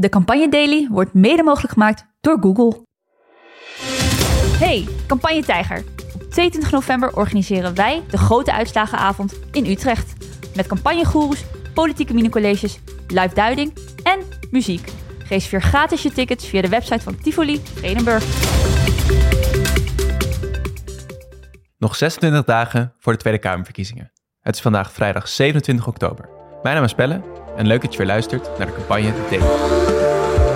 De Campagne Daily wordt mede mogelijk gemaakt door Google. Hey, Campagne Tijger. Op 22 november organiseren wij de grote uitslagenavond in Utrecht. Met campagnegoeroes, politieke minicolleges, live duiding en muziek. Reserveer gratis je tickets via de website van Tivoli Vredenburg. Nog 26 dagen voor de Tweede Kamerverkiezingen. Het is vandaag vrijdag 27 oktober. Mijn naam is Pelle en leuk dat je weer luistert naar de campagne Daily.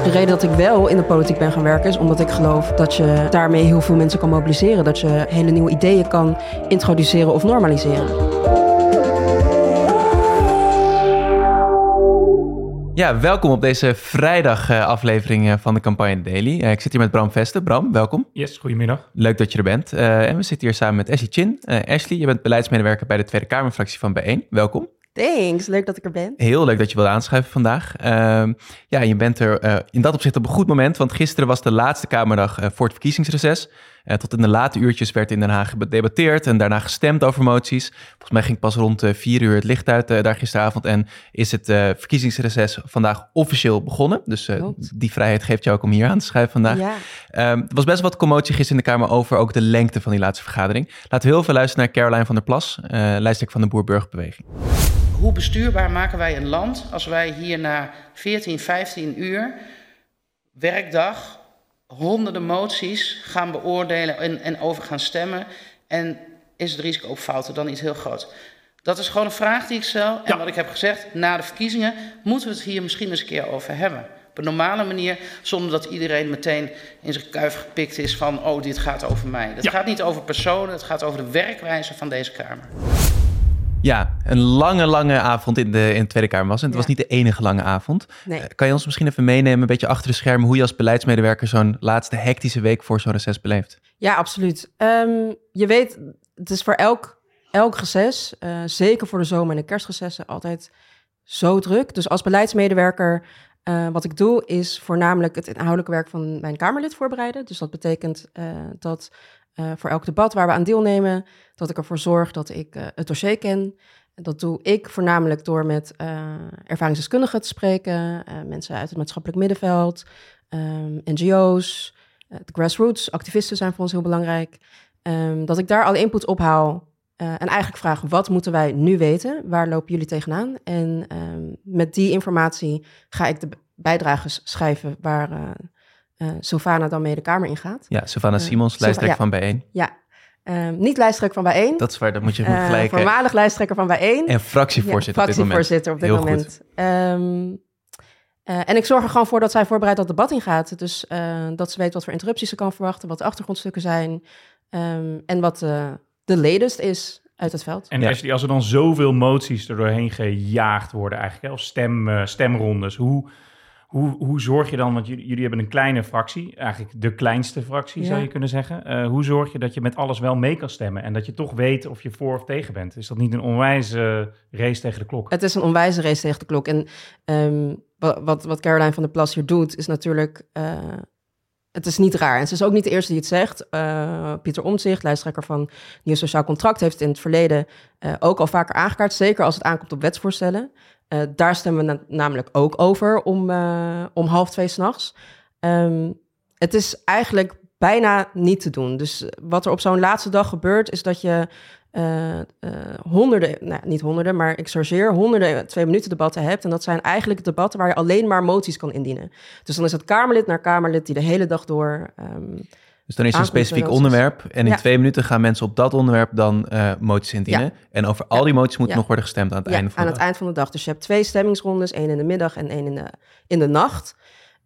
De reden dat ik wel in de politiek ben gaan werken is omdat ik geloof dat je daarmee heel veel mensen kan mobiliseren. Dat je hele nieuwe ideeën kan introduceren of normaliseren. Ja, welkom op deze vrijdag eh, aflevering eh, van de campagne Daily. Eh, ik zit hier met Bram Vesten. Bram, welkom. Yes, goedemiddag. Leuk dat je er bent. En we zitten hier samen met Ashley Chin. Ashley, je bent beleidsmedewerker bij de Tweede Kamerfractie van B1. Welkom. Thanks, leuk dat ik er ben. Heel leuk dat je wilde aanschuiven vandaag. Uh, ja, je bent er uh, in dat opzicht op een goed moment, want gisteren was de laatste Kamerdag uh, voor het verkiezingsreces. Tot in de late uurtjes werd in Den Haag gedebatteerd en daarna gestemd over moties. Volgens mij ging pas rond vier uur het licht uit daar gisteravond en is het verkiezingsreces vandaag officieel begonnen. Dus die vrijheid geeft je ook om hier aan te schuiven vandaag. Ja. Ehm, er was best wat commotie gisteren in de Kamer over ook de lengte van die laatste vergadering. Laten we heel veel luisteren naar Caroline van der Plas, lijsttrekker van de Boer-Burgerbeweging hoe bestuurbaar maken wij een land als wij hier na 14, 15 uur werkdag honderden moties gaan beoordelen en, en over gaan stemmen? En is het risico op fouten dan niet heel groot? Dat is gewoon een vraag die ik stel. En ja. wat ik heb gezegd, na de verkiezingen moeten we het hier misschien eens een keer over hebben. Op een normale manier, zonder dat iedereen meteen in zijn kuif gepikt is van, oh, dit gaat over mij. Het ja. gaat niet over personen, het gaat over de werkwijze van deze Kamer. Ja, een lange, lange avond in de, in de Tweede Kamer was. En het ja. was niet de enige lange avond. Nee. Uh, kan je ons misschien even meenemen, een beetje achter de schermen, hoe je als beleidsmedewerker zo'n laatste hectische week voor zo'n reces beleeft? Ja, absoluut. Um, je weet, het is voor elk, elk reces, uh, zeker voor de zomer- en de kerstrecessen, altijd zo druk. Dus als beleidsmedewerker, uh, wat ik doe, is voornamelijk het inhoudelijke werk van mijn Kamerlid voorbereiden. Dus dat betekent dat uh, voor elk debat waar we aan deelnemen, dat ik ervoor zorg dat ik uh, het dossier ken. Dat doe ik voornamelijk door met uh, ervaringsdeskundigen te spreken, mensen uit het maatschappelijk middenveld, um, NGO's, de grassroots, activisten zijn voor ons heel belangrijk. Um, dat ik daar alle input ophaal en eigenlijk vraag, wat moeten wij nu weten? Waar lopen jullie tegenaan? En um, met die informatie ga ik de bijdrages schrijven waar uh, Sylvana dan mee de Kamer ingaat. Ja, Sylvana Simons, uh, lijsttrekker ja, van B1. Ja, um, niet lijsttrekker van Bijeen. Dat is waar, dat moet je uh, gelijk... Voormalig lijsttrekker van Bijeen. En fractievoorzitter, ja, fractievoorzitter op dit Heel moment. Um, uh, en ik zorg er gewoon voor dat zij voorbereid dat debat ingaat. Dus uh, dat ze weet wat voor interrupties ze kan verwachten, wat de achtergrondstukken zijn um, en wat uh, de latest is uit het veld. En ja. als er dan zoveel moties er doorheen gejaagd worden eigenlijk, hè, of stem, stemrondes, hoe... Hoe, hoe zorg je dan, want jullie, jullie hebben een kleine fractie, eigenlijk de kleinste fractie ja. zou je kunnen zeggen. Uh, hoe zorg je dat je met alles wel mee kan stemmen en dat je toch weet of je voor of tegen bent? Is dat niet een onwijze race tegen de klok? Het is een onwijze race tegen de klok. En um, wat, wat Caroline van der Plas hier doet, is natuurlijk... Uh, het is niet raar. En ze is ook niet de eerste die het zegt. Uh, Pieter Omtzigt, lijsttrekker van Nieuw Sociaal Contract, heeft in het verleden uh, ook al vaker aangekaart. Zeker als het aankomt op wetsvoorstellen. Uh, daar stemmen we na namelijk ook over om, uh, om half twee s'nachts. Um, het is eigenlijk bijna niet te doen. Dus wat er op zo'n laatste dag gebeurt, is dat je uh, honderden, nou niet honderden, maar ik chargeer honderden twee minuten debatten hebt. En dat zijn eigenlijk debatten waar je alleen maar moties kan indienen. Dus dan is het Kamerlid naar Kamerlid die de hele dag door. Um, dus dan is er een specifiek onderwerp en in ja. twee minuten gaan mensen op dat onderwerp dan uh, moties indienen. Ja. En over al die moties moet nog worden gestemd aan het einde van aan de het eind van de dag. Dus je hebt twee stemmingsrondes, één in de middag en één in de, in de nacht.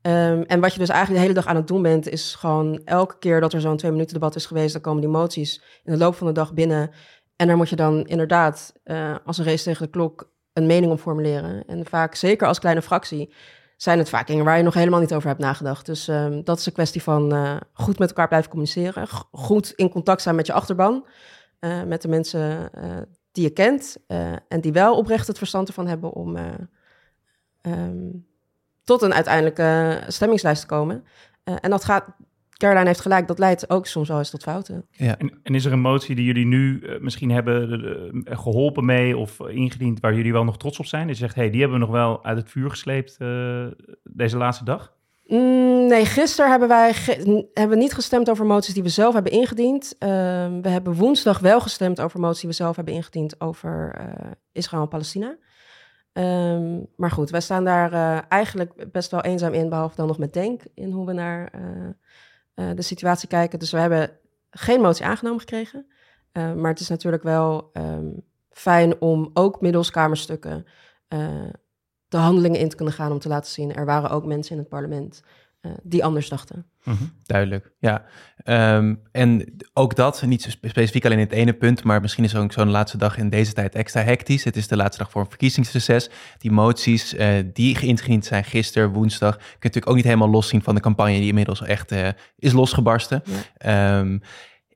Um, en wat je dus eigenlijk de hele dag aan het doen bent, is gewoon elke keer dat er zo'n twee minuten debat is geweest, dan komen die moties in de loop van de dag binnen. En daar moet je dan inderdaad uh, als een race tegen de klok een mening om formuleren. En vaak, zeker als kleine fractie, zijn het vaak dingen waar je nog helemaal niet over hebt nagedacht. Dus um, dat is een kwestie van uh, goed met elkaar blijven communiceren. Goed in contact zijn met je achterban. Uh, met de mensen uh, die je kent. en die wel oprecht het verstand ervan hebben om um, tot een uiteindelijke stemmingslijst te komen. en dat gaat Caroline heeft gelijk, dat leidt ook soms wel eens tot fouten. Ja. En, en is er een motie die jullie nu eh, misschien hebben eh, geholpen mee of ingediend waar jullie wel nog trots op zijn? Dat je zegt, hey, die hebben we nog wel uit het vuur gesleept eh, deze laatste dag? Mm, nee, gisteren hebben wij ge- hebben niet gestemd over moties die we zelf hebben ingediend. Ehm, we hebben woensdag wel gestemd over moties die we zelf hebben ingediend over eh, Israël en Palestina. Ehm, maar goed, wij staan daar eh, eigenlijk best wel eenzaam in, behalve dan nog met Denk in hoe we naar eh, de situatie kijken. Dus we hebben geen motie aangenomen gekregen. Eh, maar het is natuurlijk wel ehm, fijn om ook middels kamerstukken eh, de handelingen in te kunnen gaan om te laten zien. Er waren ook mensen in het parlement eh, die anders dachten. Duidelijk, ja. Ehm, en ook dat, niet zo spe- specifiek alleen in het ene punt, maar misschien is ook zo'n laatste dag in deze tijd extra hectisch. Het is de laatste dag voor een verkiezingsreces. Die moties eh, die geïndiend zijn gisteren, woensdag, kun je natuurlijk ook niet helemaal loszien van de campagne die inmiddels echt eh, is losgebarsten. Ehm,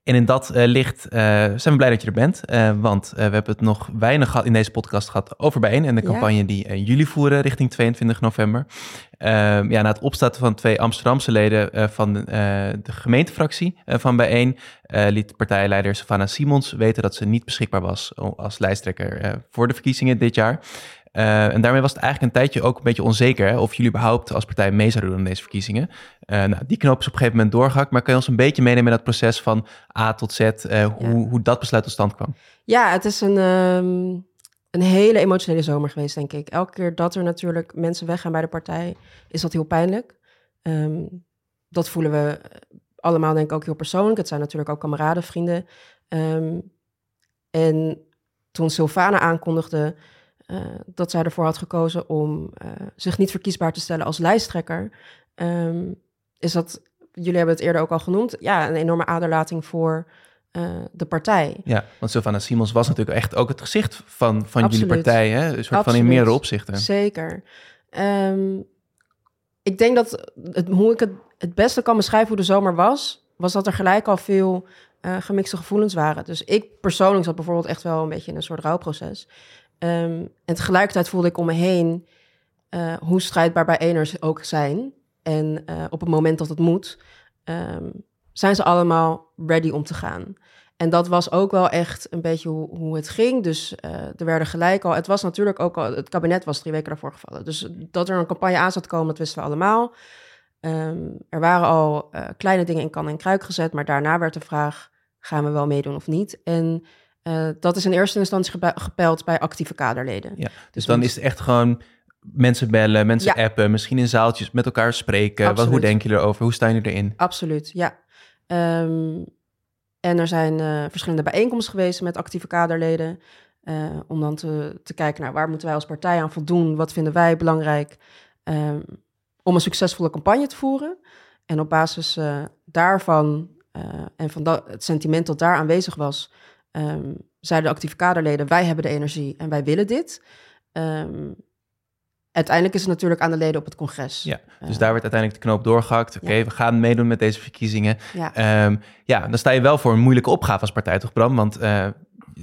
en in dat eh, licht eh, zijn we blij dat je er bent, eh, want we hebben het nog weinig gehad in deze podcast gehad over bijeen en de Ja. campagne die jullie voeren richting 22 november. Ehm, ja, na het opstarten van twee Amsterdamse leden van de gemeentefractie van Bijeen, liet partijleider Savannah Simons weten dat ze niet beschikbaar was als lijsttrekker voor de verkiezingen dit jaar. Eh, en daarmee was het eigenlijk een tijdje ook een beetje onzeker hè, of jullie überhaupt als partij mee zouden doen aan deze verkiezingen. Eh, nou, die knoop is op een gegeven moment doorgehakt, maar kan je ons een beetje meenemen in dat proces van A tot Z, eh, hoe, hoe dat besluit tot stand kwam? Ja, het is een, ehm, een hele emotionele zomer geweest, denk ik. Elke keer dat er natuurlijk mensen weggaan bij de partij, is dat heel pijnlijk. Ehm, dat voelen we allemaal, denk ik, ook heel persoonlijk. Het zijn natuurlijk ook kameraden, vrienden. Ehm, en toen Sylvana aankondigde eh, dat zij ervoor had gekozen om eh, zich niet verkiesbaar te stellen als lijsttrekker, ehm, is dat, jullie hebben het eerder ook al genoemd, ja, een enorme aderlating voor eh, de partij. Ja, want Sylvana Simons was natuurlijk echt ook het gezicht van, van jullie Absoluut. partij, hè? een soort van in Absoluut. meerdere opzichten. Zeker. Ehm, ik denk dat het, hoe ik het het beste kan beschrijven hoe de zomer was, was dat er gelijk al veel gemixte gevoelens waren. Dus ik persoonlijk zat bijvoorbeeld echt wel een beetje in een soort rouwproces. Ehm, en tegelijkertijd voelde ik om me heen eh, hoe strijdbaar bijeeners ook zijn. En eh, op het moment dat het moet, ehm, zijn ze allemaal ready om te gaan. En dat was ook wel echt een beetje hoe, hoe het ging. Dus eh, er werden gelijk al. Het was natuurlijk ook al. Het kabinet was drie weken daarvoor gevallen. Dus dat er een campagne aan zat komen, dat wisten we allemaal. Ehm, er waren al kleine dingen in kan en kruik gezet. Maar daarna werd de vraag: gaan we wel meedoen of niet? En eh, dat is in eerste instantie gepeld bij actieve kaderleden. Ja, dus Dus dan is het echt gewoon mensen bellen, mensen Ja. appen, misschien in zaaltjes met elkaar spreken. Wat, hoe denken jullie erover? Hoe staan jullie erin? Absoluut, ja. Ehm, en er zijn eh, verschillende bijeenkomsten geweest met actieve kaderleden. eh, om dan te, te kijken naar waar moeten wij als partij aan voldoen? Wat vinden wij belangrijk ehm, om een succesvolle campagne te voeren? En op basis daarvan en van dat, het sentiment dat daar aanwezig was, ehm, zeiden de actieve kaderleden: wij hebben de energie en wij willen dit. Ehm, uiteindelijk is het natuurlijk aan de leden op het congres. Ja, dus Eh, daar werd uiteindelijk de knoop doorgehakt. Oké, Ja. we gaan meedoen met deze verkiezingen. ja. Ehm, ja, dan sta je wel voor een moeilijke opgave als partij, toch Bram? Want eh,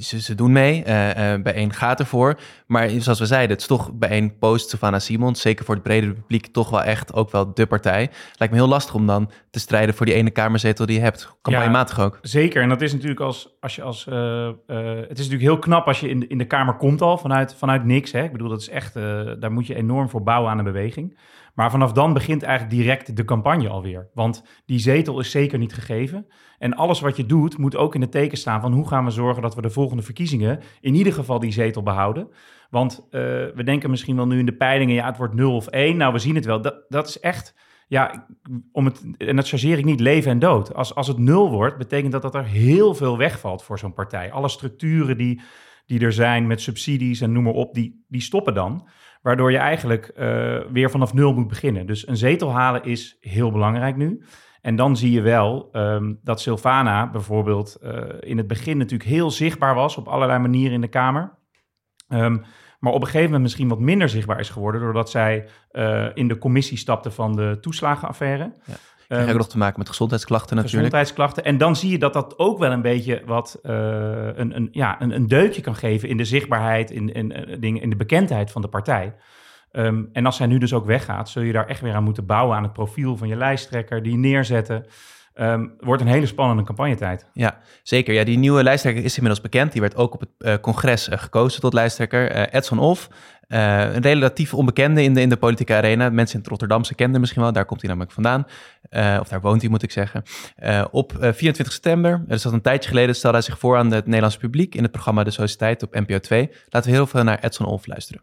ze, ze doen mee, eh eh bijeen gaat ervoor. Maar zoals we zeiden, het is toch bijeen post Savannah Simons, zeker voor het bredere publiek, toch wel echt ook wel de partij. Lijkt me heel lastig om dan te strijden voor die ene kamerzetel die je hebt. Campagnematig ook. Zeker, en dat is natuurlijk als, als je als. eh, het is natuurlijk heel knap als je in de, in de Kamer komt al vanuit, vanuit niks. Hè? Ik bedoel, dat is echt. daar moet je enorm voor bouwen aan een beweging. Maar vanaf dan begint eigenlijk direct de campagne alweer. Want die zetel is zeker niet gegeven. En alles wat je doet, moet ook in het teken staan van hoe gaan we zorgen dat we de volgende verkiezingen in ieder geval die zetel behouden. Want eh, we denken misschien wel nu in de peilingen, ja, het wordt 0 of 1. Nou, we zien het wel. Dat, dat is echt ja, om het, en dat chargeer ik niet leven en dood. Als, als het nul wordt, betekent dat dat er heel veel wegvalt voor zo'n partij. Alle structuren die, die er zijn met subsidies en noem maar op, die, die stoppen dan. Waardoor je eigenlijk eh, weer vanaf nul moet beginnen. Dus een zetel halen is heel belangrijk nu. En dan zie je wel ehm, dat Silvana bijvoorbeeld eh, in het begin natuurlijk heel zichtbaar was op allerlei manieren in de Kamer. Ehm, maar op een gegeven moment misschien wat minder zichtbaar is geworden, doordat zij eh, in de commissie stapte van de toeslagenaffaire. Ja. Ehm, Krijg ook nog te maken met gezondheidsklachten natuurlijk. gezondheidsklachten. En dan zie je dat dat ook wel een beetje wat eh, een, een, ja, een, een deukje kan geven in de zichtbaarheid, in, in, eh, dingen, in de bekendheid van de partij. Ehm, en als zij nu dus ook weggaat, zul je daar echt weer aan moeten bouwen aan het profiel van je lijsttrekker, die neerzetten. Ehm, wordt een hele spannende campagnetijd. Ja, zeker. Ja, die nieuwe lijsttrekker is inmiddels bekend. Die werd ook op het uh, congres uh, gekozen tot lijsttrekker. Uh, Edson Olf, een relatief onbekende in de, in de politieke arena. Mensen in het Rotterdamse kenden misschien wel. Daar komt hij namelijk vandaan. of daar woont hij, moet ik zeggen. op 24 september, dus dat een tijdje geleden, stelde hij zich voor aan het Nederlandse publiek in het programma De Sociëteit op NPO 2. Laten we heel veel naar Edson Olf luisteren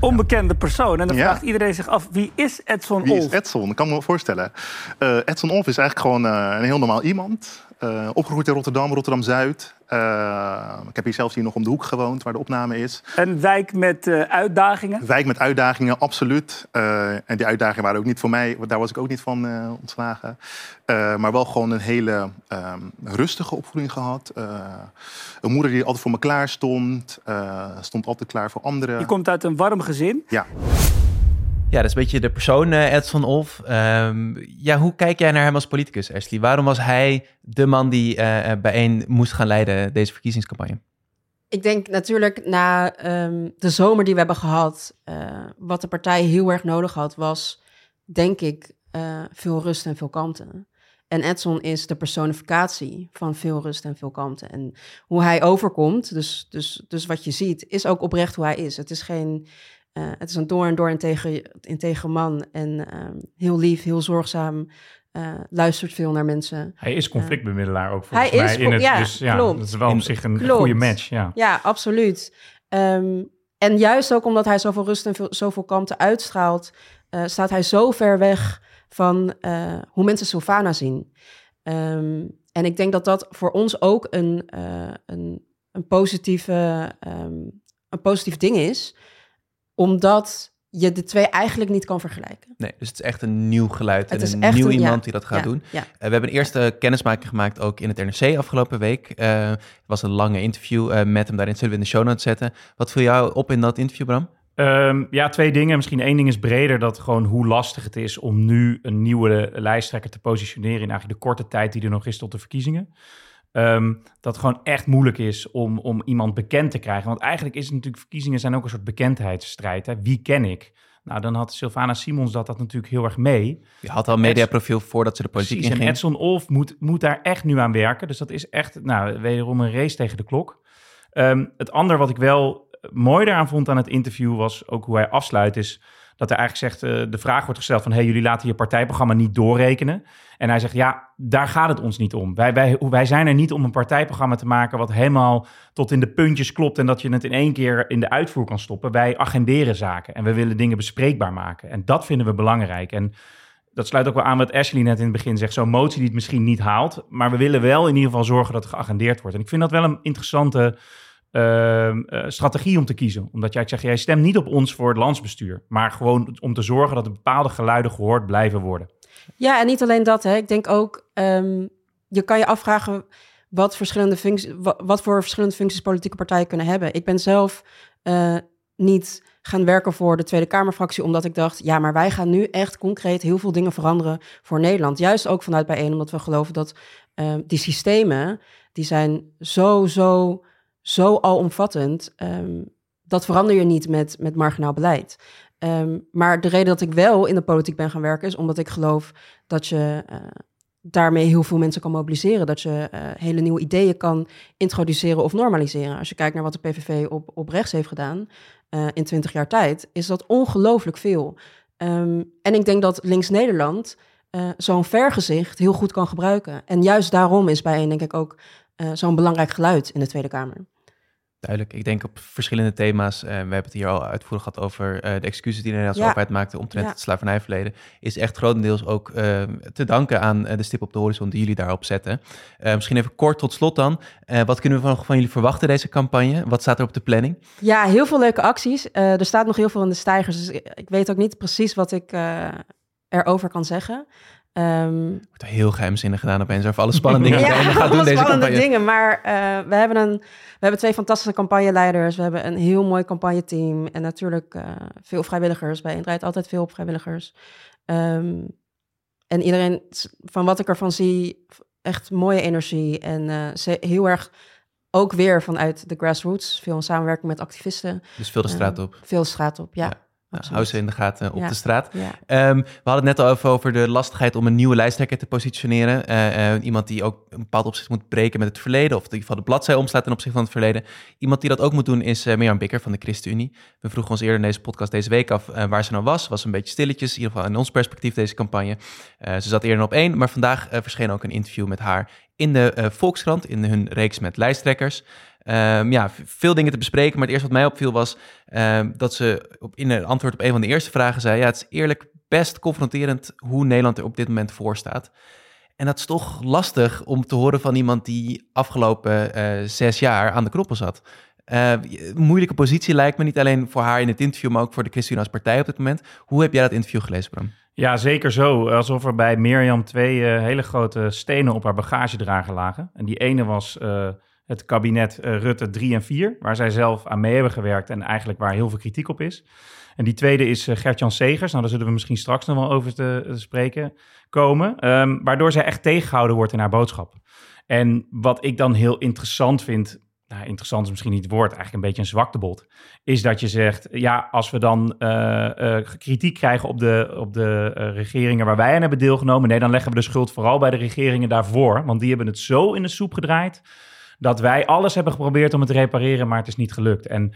onbekende persoon. En dan vraagt iedereen zich af, wie is Edson Wie is Edson? Ik kan me voorstellen. Uh, Edson Olf is eigenlijk gewoon uh, een heel normaal iemand. Uh, opgegroeid in Rotterdam, Rotterdam-Zuid. ik heb hier zelfs hier nog om de hoek gewoond, waar de opname is. Een wijk met uitdagingen? wijk met uitdagingen, absoluut. en die uitdagingen waren ook niet voor mij, daar was ik ook niet van ontslagen. maar wel gewoon een hele um, rustige opvoeding gehad. een moeder die altijd voor me klaar stond. stond altijd klaar voor anderen. Je komt uit een warm gezin? Ja. Ja, dat is een beetje de persoon uh, Edson Olf. Um, ja, hoe kijk jij naar hem als politicus, Ashley? Waarom was hij de man die uh, bijeen moest gaan leiden deze verkiezingscampagne? Ik denk natuurlijk na um, de zomer die we hebben gehad, wat de partij heel erg nodig had, was denk ik veel rust en veel kalmte. En Edson is de personificatie van veel rust en veel kalmte. En hoe hij overkomt, dus, dus, dus wat je ziet, is ook oprecht hoe hij is. Het is geen uh, het is een door en door integer, integer man en uh, heel lief, heel zorgzaam. Uh, luistert veel naar mensen. Hij is conflictbemiddelaar ook volgens hij mij. Is, in het, ja, dus ja, klopt. dat is wel op zich een klopt. goede match. Ja, ja absoluut. Um, en juist ook omdat hij zoveel rust en veel, zoveel kalmte uitstraalt, staat hij zo ver weg van hoe mensen Sylvana zien. Um, en ik denk dat dat voor ons ook een, een, een, positieve, um, een positief ding is omdat je de twee eigenlijk niet kan vergelijken. Nee, dus het is echt een nieuw geluid het en een nieuw iemand die dat gaat doen. Ja. Uh, we hebben een eerste kennismaking gemaakt ook in het NRC afgelopen week. Uh, het was een lange interview uh, met hem, daarin zullen we in de show notes zetten. Wat viel jou op in dat interview, Bram? Um, ja, twee dingen. Misschien één ding is breder, dat gewoon hoe lastig het is om nu een nieuwe lijsttrekker te positioneren in eigenlijk de korte tijd die er nog is tot de verkiezingen. Um, dat gewoon echt moeilijk is om, om iemand bekend te krijgen. Want eigenlijk is het natuurlijk, verkiezingen zijn ook een soort bekendheidsstrijd. Hè? Wie ken ik? Nou, dan had Sylvana Simons dat, dat natuurlijk heel erg mee. Die had al een mediaprofiel voordat ze de politiek Precies, inging. En Edson Olf moet, moet daar echt nu aan werken. Dus dat is echt, nou, wederom een race tegen de klok. Um, het andere wat ik wel mooi daaraan vond aan het interview was ook hoe hij afsluit is dat hij eigenlijk zegt, uh, de vraag wordt gesteld van, hey, jullie laten je partijprogramma niet doorrekenen. En hij zegt, ja, daar gaat het ons niet om. Wij, wij, wij zijn er niet om een partijprogramma te maken wat helemaal tot in de puntjes klopt en dat je het in één keer in de uitvoer kan stoppen. Wij agenderen zaken en we willen dingen bespreekbaar maken. En dat vinden we belangrijk. En dat sluit ook wel aan wat Ashley net in het begin zegt. Zo'n motie die het misschien niet haalt, maar we willen wel in ieder geval zorgen dat er geagendeerd wordt. En ik vind dat wel een interessante uh, strategie om te kiezen. Omdat jij zegt, jij stemt niet op ons voor het landsbestuur, maar gewoon om te zorgen dat bepaalde geluiden gehoord blijven worden. Ja, en niet alleen dat. Hè. Ik denk ook, um, je kan je afvragen wat, verschillende functies, wat, voor verschillende functies politieke partijen kunnen hebben. Ik ben zelf uh, niet gaan werken voor de Tweede Kamerfractie, omdat ik dacht, ja, maar wij gaan nu echt concreet heel veel dingen veranderen voor Nederland. Juist ook vanuit bijeen, omdat we geloven dat uh, die systemen, die zijn zo, zo zo alomvattend. Um, dat verander je niet met, met marginaal beleid. Um, maar de reden dat ik wel in de politiek ben gaan werken is omdat ik geloof dat je uh, daarmee heel veel mensen kan mobiliseren. Dat je uh, hele nieuwe ideeën kan introduceren of normaliseren. Als je kijkt naar wat de PVV op, op rechts heeft gedaan uh, in twintig jaar tijd, is dat ongelooflijk veel. Um, en ik denk dat links Nederland zo'n vergezicht heel goed kan gebruiken. En juist daarom is bijeen denk ik ook zo'n belangrijk geluid in de Tweede Kamer. Duidelijk. Ik denk op verschillende thema's. Uh, we hebben het hier al uitvoerig gehad over uh, de excuses die de Nederlandse ja. overheid maakte omtrent ja. het slavernijverleden. Is echt grotendeels ook uh, te danken aan de stip op de horizon die jullie daarop zetten. misschien even kort tot slot dan. wat kunnen we van, van, jullie verwachten deze campagne? Wat staat er op de planning? Ja, heel veel leuke acties. er staat nog heel veel in de stijgers. Dus ik, ik weet ook niet precies wat ik erover kan zeggen. Um, Wordt heel geheimzinnig gedaan opeens over alle spannende dingen ja, gaat doen deze spannende campagne. dingen, maar uh, we, hebben een, we hebben twee fantastische campagneleiders. We hebben een heel mooi campagneteam en natuurlijk uh, veel vrijwilligers. Bij draait altijd veel op vrijwilligers. Um, en iedereen, van wat ik ervan zie, echt mooie energie en uh, heel erg ook weer vanuit de grassroots. Veel samenwerking met activisten. Dus veel de straat op. veel de straat op, ja. ja. Nou, hou ze in de gaten op Ja. de straat. Ja. Ehm, we hadden het net al even over de lastigheid om een nieuwe lijsttrekker te positioneren. Eh, eh, iemand die ook een bepaald opzicht moet breken met het verleden. Of in ieder geval de bladzij omslaat ten opzichte van het verleden. Iemand die dat ook moet doen is uh, Mirjam Bikker van de ChristenUnie. We vroegen ons eerder in deze podcast deze week af eh, waar ze nou was. Was een beetje stilletjes, in ieder geval in ons perspectief deze campagne. Eh, ze zat eerder op één, maar vandaag eh, verscheen ook een interview met haar in de eh, Volkskrant. In hun reeks met lijsttrekkers. Um, ja, veel dingen te bespreken. Maar het eerste wat mij opviel was um, dat ze op, in een antwoord op een van de eerste vragen zei: Ja, het is eerlijk best confronterend hoe Nederland er op dit moment voor staat. En dat is toch lastig om te horen van iemand die afgelopen uh, zes jaar aan de knoppen zat. Uh, moeilijke positie lijkt me niet alleen voor haar in het interview, maar ook voor de ChristenUnie als partij op dit moment. Hoe heb jij dat interview gelezen, Bram? Ja, zeker zo. Alsof er bij Mirjam twee uh, hele grote stenen op haar bagagedrager lagen. En die ene was uh, het kabinet uh, Rutte 3 en 4, waar zij zelf aan mee hebben gewerkt en eigenlijk waar heel veel kritiek op is. En die tweede is uh, Gert-Jan Segers. Nou, daar zullen we misschien straks nog wel over te, te spreken komen. Um, waardoor zij echt tegengehouden wordt in haar boodschap. En wat ik dan heel interessant vind, nou, interessant is misschien niet het woord, eigenlijk een beetje een zwaktebod, is dat je zegt, ja, als we dan kritiek krijgen op de, op de regeringen waar wij aan hebben deelgenomen, nee, dan leggen we de schuld vooral bij de regeringen daarvoor, want die hebben het zo in de soep gedraaid dat wij alles hebben geprobeerd om het te repareren, maar het is niet gelukt. En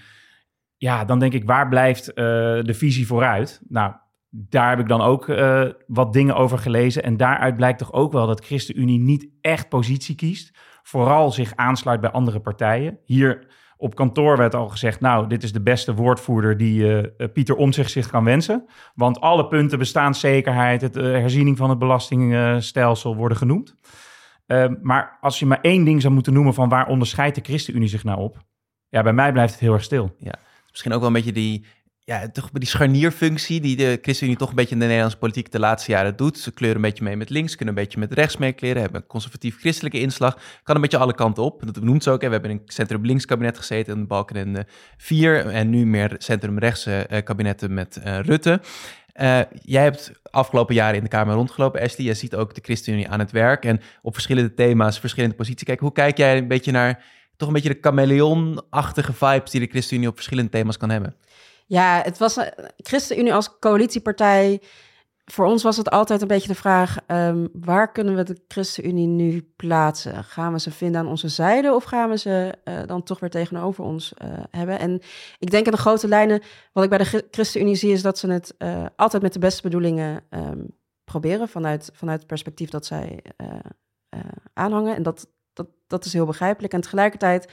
ja, dan denk ik, waar blijft de visie vooruit? Nou, daar heb ik dan ook uh, wat dingen over gelezen. En daaruit blijkt toch ook wel dat ChristenUnie niet echt positie kiest. Vooral zich aansluit bij andere partijen. Hier op kantoor werd al gezegd, nou, dit is de beste woordvoerder die uh, Pieter Omtzigt zich kan wensen. Want alle punten, bestaanszekerheid, het herziening van het belastingstelsel worden genoemd. Ehm, maar als je maar één ding zou moeten noemen van waar onderscheidt de ChristenUnie zich nou op? Ja, bij mij blijft het heel erg stil. Ja, misschien ook wel een beetje die ja, toch die scharnierfunctie die de ChristenUnie toch een beetje in de Nederlandse politiek de laatste jaren doet. Ze kleuren een beetje mee met links, kunnen een beetje met rechts meekleren, hebben een conservatief-christelijke inslag. Kan een beetje alle kanten op. Dat noemt ze ook. Hè. We hebben in een centrum-links kabinet gezeten, een Balken en de vier. En nu meer centrum-rechtse uh, kabinetten met uh, Rutte. Uh, jij hebt afgelopen jaren in de Kamer rondgelopen, Ashley. Jij ziet ook de ChristenUnie aan het werk en op verschillende thema's, verschillende posities kijken. Hoe kijk jij een beetje naar toch een beetje de chameleon-achtige vibes die de ChristenUnie op verschillende thema's kan hebben? Ja, het was uh, ChristenUnie als coalitiepartij. Voor ons was het altijd een beetje de vraag: um, waar kunnen we de ChristenUnie nu plaatsen? Gaan we ze vinden aan onze zijde of gaan we ze uh, dan toch weer tegenover ons uh, hebben? En ik denk in de grote lijnen, wat ik bij de ChristenUnie zie, is dat ze het altijd met de beste bedoelingen um, proberen vanuit, vanuit het perspectief dat zij aanhangen. En dat, dat, dat is heel begrijpelijk. En tegelijkertijd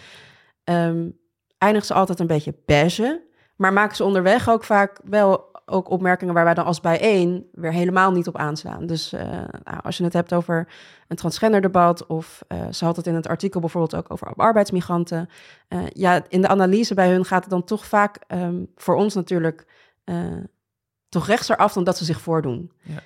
um, eindigen ze altijd een beetje beige. Maar maken ze onderweg ook vaak wel ook opmerkingen waar wij dan als bijeen weer helemaal niet op aanslaan. Dus uh, nou, als je het hebt over een transgenderdebat of uh, ze had het in het artikel bijvoorbeeld ook over arbeidsmigranten. Uh, ja, in de analyse bij hun gaat het dan toch vaak um, voor ons natuurlijk toch rechtser af dan dat ze zich voordoen. Ja.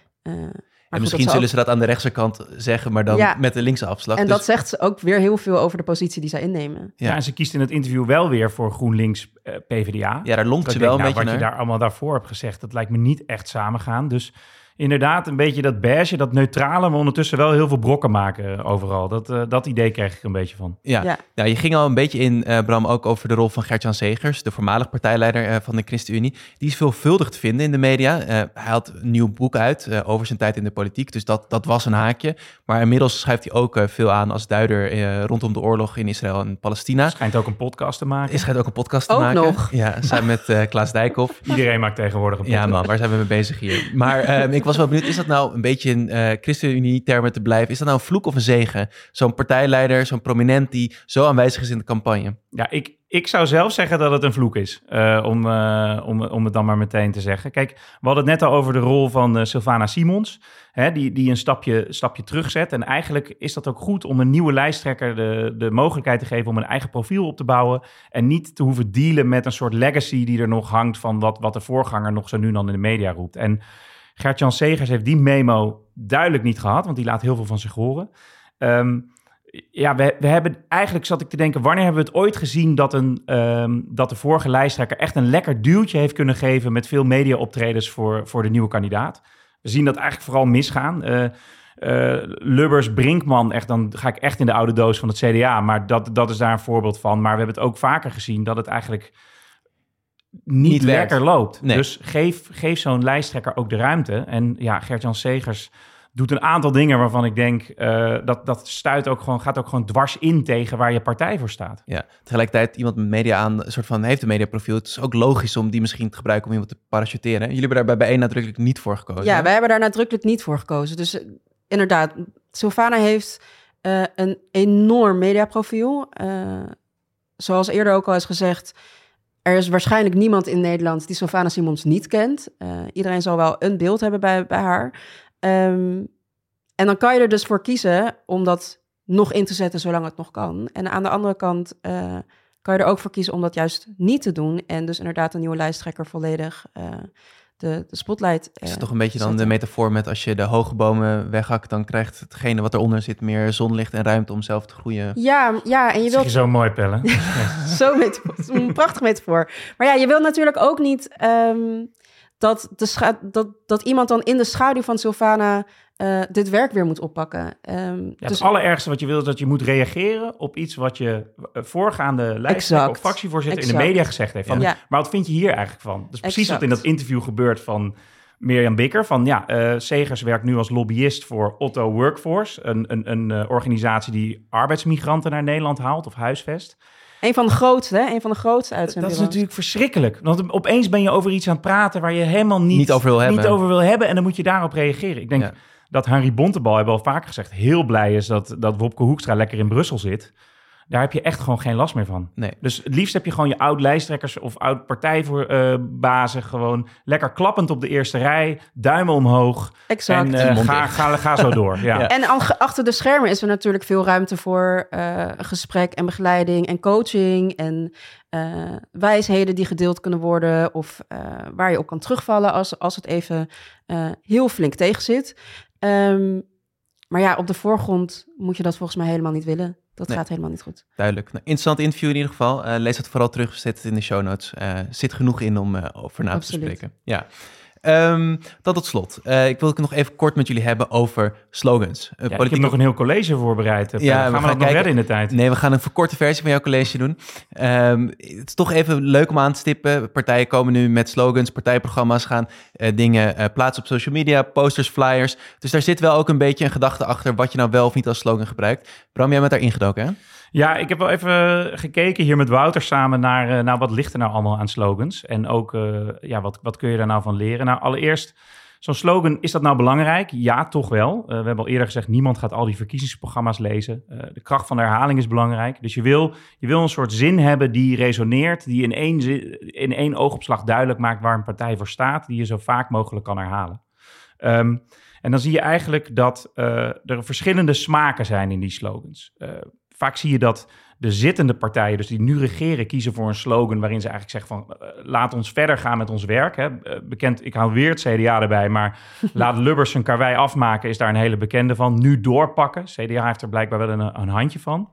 Maar en misschien zullen ook... ze dat aan de rechterkant zeggen, maar dan ja. met de linkse afslag. En dus... dat zegt ze ook weer heel veel over de positie die zij innemen. Ja, ja en ze kiest in het interview wel weer voor GroenLinks uh, PvdA. Ja, daar lonkt ze wel denk, een nou, beetje Wat naar. je daar allemaal daarvoor hebt gezegd, dat lijkt me niet echt samengaan. Dus inderdaad, een beetje dat beige, dat neutrale, maar ondertussen wel heel veel brokken maken overal. Dat, uh, dat idee kreeg ik een beetje van. Ja, ja. ja je ging al een beetje in, uh, Bram, ook over de rol van Gert-Jan Segers, de voormalig partijleider uh, van de ChristenUnie. Die is veelvuldig te vinden in de media. hij had een nieuw boek uit over zijn tijd in de politiek, dus dat, dat was een haakje. Maar inmiddels schrijft hij ook veel aan als duider rondom de oorlog in Israël en Palestina. Schijnt ook een podcast te maken. Hij schijnt ook een podcast te ook maken. nog. Ja, samen met Klaas Dijkhoff. Iedereen maakt tegenwoordig een podcast. Ja man, waar zijn we mee bezig hier? Maar ik was wel benieuwd, is dat nou een beetje in uh, ChristenUnie-termen te blijven. Is dat nou een vloek of een zegen? Zo'n partijleider, zo'n prominent die zo aanwezig is in de campagne. Ja, ik, ik zou zelf zeggen dat het een vloek is. Uh, om, uh, om, om het dan maar meteen te zeggen. Kijk, we hadden het net al over de rol van Sylvana Simons. Hè, die, die een stapje, stapje terugzet. En eigenlijk is dat ook goed om een nieuwe lijsttrekker de, de mogelijkheid te geven om een eigen profiel op te bouwen. En niet te hoeven dealen met een soort legacy die er nog hangt van wat, wat de voorganger nog zo nu dan in de media roept. En Gert-Jan Segers heeft die memo duidelijk niet gehad, want die laat heel veel van zich horen. Um, ja, we, we hebben eigenlijk, zat ik te denken, wanneer hebben we het ooit gezien dat, een, um, dat de vorige lijsttrekker echt een lekker duwtje heeft kunnen geven met veel media-optredens voor, voor de nieuwe kandidaat? We zien dat eigenlijk vooral misgaan. Uh, uh, Lubbers, Brinkman, echt, dan ga ik echt in de oude doos van het CDA, maar dat, dat is daar een voorbeeld van. Maar we hebben het ook vaker gezien dat het eigenlijk niet, lekker loopt. Nee. Dus geef, geef zo'n lijsttrekker ook de ruimte. En ja, Gert-Jan Segers doet een aantal dingen waarvan ik denk... eh, dat, dat stuit ook gewoon, gaat ook gewoon dwars in tegen waar je partij voor staat. Ja, tegelijkertijd iemand met media aan, een soort van heeft een mediaprofiel. Het is ook logisch om die misschien te gebruiken om iemand te parachuteren. Jullie hebben daar bij bijeen nadrukkelijk niet voor gekozen. Ja, hè? wij hebben daar nadrukkelijk niet voor gekozen. Dus eh, inderdaad, Sylvana heeft eh, een enorm mediaprofiel. Eh, zoals eerder ook al is gezegd, er is waarschijnlijk niemand in Nederland die Sylvana Simons niet kent. Eh, iedereen zal wel een beeld hebben bij, bij haar. Ehm, en dan kan je er dus voor kiezen om dat nog in te zetten zolang het nog kan. En aan de andere kant eh, kan je er ook voor kiezen om dat juist niet te doen. En dus inderdaad een nieuwe lijsttrekker volledig eh, de, de spotlight. Is eh, het toch een beetje dan de metafoor met als je de hoge bomen weghakt, dan krijgt hetgene wat eronder zit meer zonlicht en ruimte om zelf te groeien. Ja, ja, en je wilt je zo mooi, Pelle. zo metafoor, een prachtig metafoor. Maar ja, je wilt natuurlijk ook niet ehm, dat, de scha- dat, dat iemand dan in de schaduw van Sylvana eh, dit werk weer moet oppakken. Ehm, Ja, dus het allerergste wat je wil is dat je moet reageren op iets wat je eh, voorgaande lijsttrekker of Exact. fractievoorzitter in de media gezegd heeft. Van, Ja. Maar wat vind je hier eigenlijk van? Dat is precies Exact. wat in dat interview gebeurt van Mirjam Bikker. Van ja, eh Segers werkt nu als lobbyist voor Otto Workforce. Een, een, een organisatie die arbeidsmigranten naar Nederland haalt of huisvest. een van de grootste, hè? Een van de grootste Dat is natuurlijk verschrikkelijk. Want opeens ben je over iets aan het praten waar je helemaal niet, Niet over wil hebben. niet over wil hebben. En dan moet je daarop reageren. Ik denk Ja. Dat Henry Bontebal, hebben we al vaker gezegd, heel blij is dat, dat Wopke Hoekstra lekker in Brussel zit. Daar heb je echt gewoon geen last meer van. Nee. Dus het liefst heb je gewoon je oud-lijsttrekkers of oud-partijbazen gewoon lekker klappend op de eerste rij, duimen omhoog Exact. en eh, ga, ga, ga zo door. Ja. Ja. En achter de schermen is er natuurlijk veel ruimte voor eh, gesprek en begeleiding en coaching en eh, wijsheden die gedeeld kunnen worden of eh, waar je op kan terugvallen als, als het even eh, heel flink tegenzit. Ehm, maar ja, op de voorgrond moet je dat volgens mij helemaal niet willen. Dat Nee. gaat helemaal niet goed. Duidelijk. Nou, interessant interview in ieder geval. Eh, lees het vooral terug, zet het in de show notes. Eh zit genoeg in om eh, over na te spreken. Ja. Ehm, dan tot slot. Eh, ik wil het nog even kort met jullie hebben over slogans. Eh, Ja, ik heb nog een heel college voorbereid. eh, Ja, gaan we we, gaan dat nog redden in de tijd? Nee, we gaan een verkorte versie van jouw college doen. Ehm, het is toch even leuk om aan te stippen. Partijen komen nu met slogans, partijprogramma's gaan dingen plaatsen op social media, posters, flyers. Dus daar zit wel ook een beetje een gedachte achter wat je nou wel of niet als slogan gebruikt. Bram, jij bent daar ingedoken, hè? Ja, ik heb wel even gekeken hier met Wouter samen naar, eh, nou, wat ligt er nou allemaal aan slogans? En ook, eh, ja, wat, wat kun je daar nou van leren? Nou, allereerst, zo'n slogan, is dat nou belangrijk? Ja, toch wel. Eh, we hebben al eerder gezegd, niemand gaat al die verkiezingsprogramma's lezen. Eh, de kracht van de herhaling is belangrijk. Dus je wil, je wil een soort zin hebben die resoneert, die in één, in één oogopslag duidelijk maakt waar een partij voor staat, die je zo vaak mogelijk kan herhalen. Ehm, en dan zie je eigenlijk dat eh, er verschillende smaken zijn in die slogans. Eh, vaak zie je dat de zittende partijen, dus die nu regeren, kiezen voor een slogan waarin ze eigenlijk zeggen van eh, laat ons verder gaan met ons werk. Hè. Eh, bekend, ik hou weer het CDA erbij, maar laat Lubbers zijn karwei afmaken is daar een hele bekende van. Nu doorpakken. CDA heeft er blijkbaar wel een, een handje van.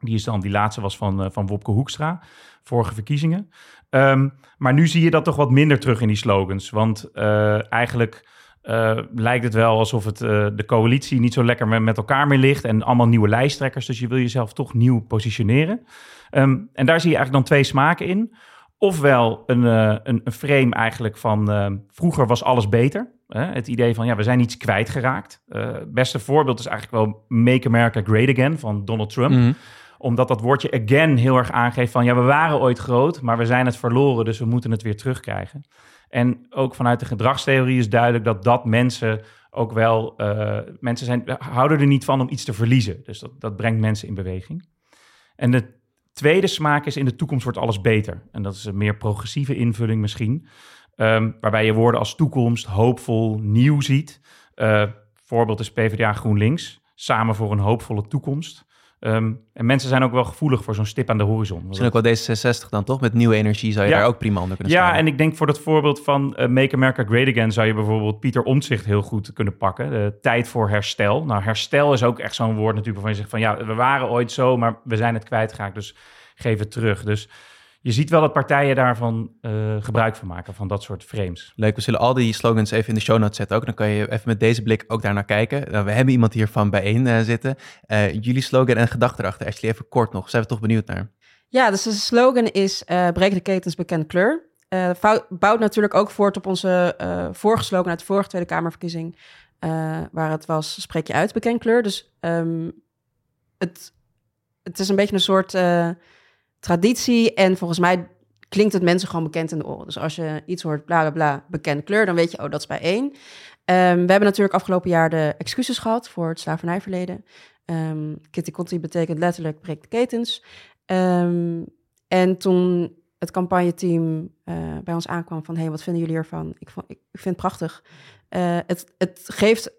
Die is dan, die laatste was van, eh, van Wopke Hoekstra, vorige verkiezingen. Ehm, maar nu zie je dat toch wat minder terug in die slogans. Want eigenlijk eh, lijkt het wel alsof het, eh, de coalitie niet zo lekker met, elkaar meer ligt. En allemaal nieuwe lijsttrekkers. Dus je wil jezelf toch nieuw positioneren. Ehm, en daar zie je eigenlijk dan twee smaken in. Ofwel een, eh, een, een frame eigenlijk van vroeger was alles beter. Hè? Het idee van ja, we zijn iets kwijtgeraakt. Het beste voorbeeld is eigenlijk wel Make America Great Again van Donald Trump Mhm. omdat dat woordje again heel erg aangeeft van ja, we waren ooit groot, maar we zijn het verloren, dus we moeten het weer terugkrijgen. En ook vanuit de gedragstheorie is duidelijk dat dat mensen ook wel, eh, mensen zijn, houden er niet van om iets te verliezen. Dus dat, dat brengt mensen in beweging. En de tweede smaak is in de toekomst wordt alles beter. En dat is een meer progressieve invulling misschien. Ehm, waarbij je woorden als toekomst, hoopvol, nieuw ziet. Eh, voorbeeld is PvdA GroenLinks. Samen voor een hoopvolle toekomst. Ehm, en mensen zijn ook wel gevoelig voor zo'n stip aan de horizon. Misschien ook wel D66 dan toch? Met nieuwe energie zou je Ja. daar ook prima onder kunnen Ja, schrijven. en ik denk voor dat voorbeeld van eh, Make America Great Again zou je bijvoorbeeld Pieter Omtzigt heel goed kunnen pakken. De tijd voor herstel. Nou, herstel is ook echt zo'n woord natuurlijk waarvan je zegt van ja, we waren ooit zo, maar we zijn het kwijtgeraakt, dus geef het terug. Dus je ziet wel dat partijen daarvan eh, gebruik van maken, van dat soort frames. Leuk, we zullen al die slogans even in de show notes zetten ook. Dan kan je even met deze blik ook daar naar kijken. Nou, we hebben iemand hiervan bijeen eh, zitten. Eh, jullie slogan en gedachte erachter, Ashley, even kort nog. Zijn we toch benieuwd naar? Ja, dus de slogan is eh breek de ketens bekend kleur. uh, bouwt natuurlijk ook voort op onze uh, vorige slogan uit de vorige Tweede Kamerverkiezing. Uh, waar het was, spreek je uit, bekend kleur. Dus um, het, het is een beetje een soort traditie. En volgens mij klinkt het mensen gewoon bekend in de oren. Dus als je iets hoort, bla bla bla, bekend kleur, dan weet je, oh, dat is bij één. Um, we hebben natuurlijk afgelopen jaar de excuses gehad voor het slavernijverleden. Um, Kitty Conti betekent letterlijk breek de ketens. Um, en toen het campagneteam uh, bij ons aankwam van... hey, wat vinden jullie ervan? Ik, vond, ik, vind het prachtig. Uh, het, het geeft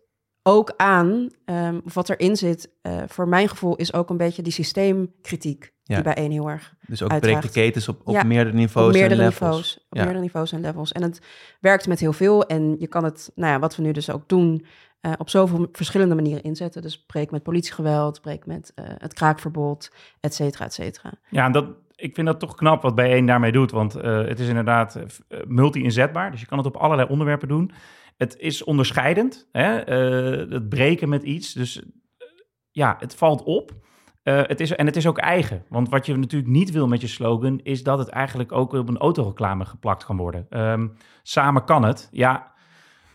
ook aan, um, wat erin zit, uh, voor mijn gevoel... is ook een beetje die systeemkritiek ja. die bij één heel erg Dus ook breekt de ketens op, op ja, meerdere niveaus op meerdere en levels. Niveaus, op ja. meerdere niveaus en levels. En het werkt met heel veel. En je kan het, nou ja, wat we nu dus ook doen... Uh, op zoveel verschillende manieren inzetten. Dus breek met politiegeweld, breek met uh, het kraakverbod, et cetera, et cetera. Ja, en dat, ik vind dat toch knap wat bijeen daarmee doet. Want uh, het is inderdaad multi-inzetbaar. Dus je kan het op allerlei onderwerpen doen. Het is onderscheidend. Hè? Uh, het breken met iets. Dus ja, het valt op. het is, en het is ook eigen. Want wat je natuurlijk niet wil met je slogan... is dat het eigenlijk ook op een autoreclame geplakt kan worden. Um, samen kan het. Ja,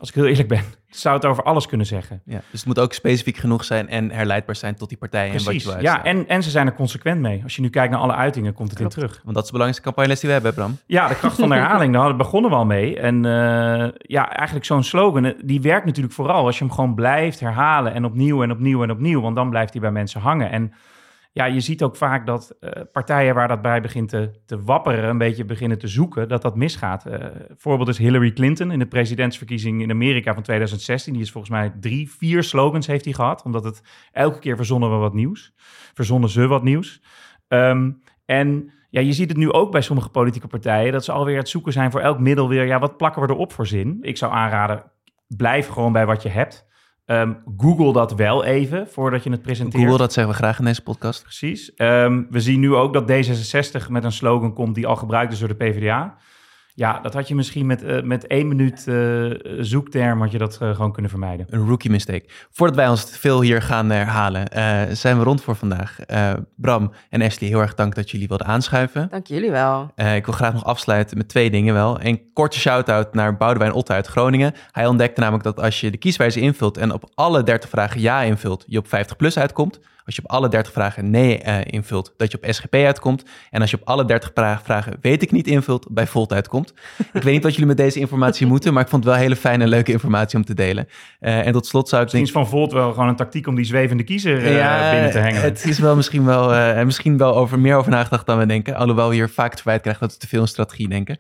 als ik heel eerlijk ben zou het over alles kunnen zeggen. Ja, dus het moet ook specifiek genoeg zijn en herleidbaar zijn tot die partijen Precies, en wat je wil Ja, en, en ze zijn er consequent mee. Als je nu kijkt naar alle uitingen, komt het Klopt. in terug. Want dat is de belangrijkste campagneles die we hebben, Bram. Ja, de kracht van de herhaling, daar begonnen we al mee. En uh, ja, eigenlijk zo'n slogan, die werkt natuurlijk vooral als je hem gewoon blijft herhalen en opnieuw en opnieuw en opnieuw, want dan blijft hij bij mensen hangen. En ja, je ziet ook vaak dat uh, partijen waar dat bij begint te, te wapperen, een beetje beginnen te zoeken, dat dat misgaat. Uh, voorbeeld is Hillary Clinton in de presidentsverkiezing in Amerika van 2016. Die is volgens mij drie, vier slogans heeft hij gehad, omdat het elke keer verzonnen we wat nieuws. Verzonnen ze wat nieuws. Um, en ja, je ziet het nu ook bij sommige politieke partijen, dat ze alweer het zoeken zijn voor elk middel weer, ja, wat plakken we erop voor zin? Ik zou aanraden, blijf gewoon bij wat je hebt. Um, Google dat wel even voordat je het presenteert. Google, dat zeggen we graag in deze podcast. Precies. Um, we zien nu ook dat D66 met een slogan komt die al gebruikt is door de PvdA. Ja, dat had je misschien met, uh, met één minuut uh, zoekterm had je dat uh, gewoon kunnen vermijden. Een rookie mistake. Voordat wij ons veel hier gaan herhalen, zijn we rond voor vandaag. Bram en Ashley, heel erg dank dat jullie wilden aanschuiven. Dank jullie wel. ik wil graag nog afsluiten met twee dingen wel. Een korte shout-out naar Boudewijn Otte uit Groningen. Hij ontdekte namelijk dat als je de kieswijze invult en op alle 30 vragen ja invult, je op 50 plus uitkomt. Als je op alle 30 vragen nee uh, invult, dat je op SGP uitkomt. En als je op alle 30 vragen weet ik niet invult, bij Volt uitkomt. ik weet niet wat jullie met deze informatie moeten, maar ik vond het wel hele fijne en leuke informatie om te delen. Uh, en tot slot zou ik misschien denk... is van Volt wel gewoon een tactiek om die zwevende kiezer ja, binnen te hengen. Het is wel misschien wel, misschien wel over, meer over nagedacht dan we denken. Alhoewel we hier vaak het verwijt krijgen dat we te veel in strategie denken.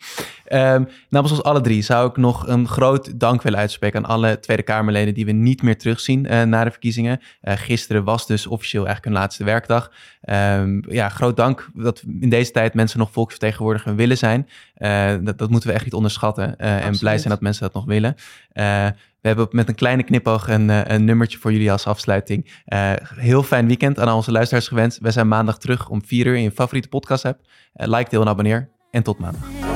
Um, namens ons alle drie zou ik nog een groot dank willen uitspreken aan alle Tweede Kamerleden die we niet meer terugzien na de verkiezingen. gisteren was dus officieel eigenlijk hun laatste werkdag. Um, ja, groot dank dat in deze tijd mensen nog volksvertegenwoordiger willen zijn. Uh, dat, dat, moeten we echt niet onderschatten. Uh, en blij zijn dat mensen dat nog willen. Uh, we hebben met een kleine knipoog een, een nummertje voor jullie als afsluiting. heel fijn weekend aan al onze luisteraars gewenst. We zijn maandag terug om 4 uur in je favoriete podcast app. like, deel en abonneer. En tot maandag.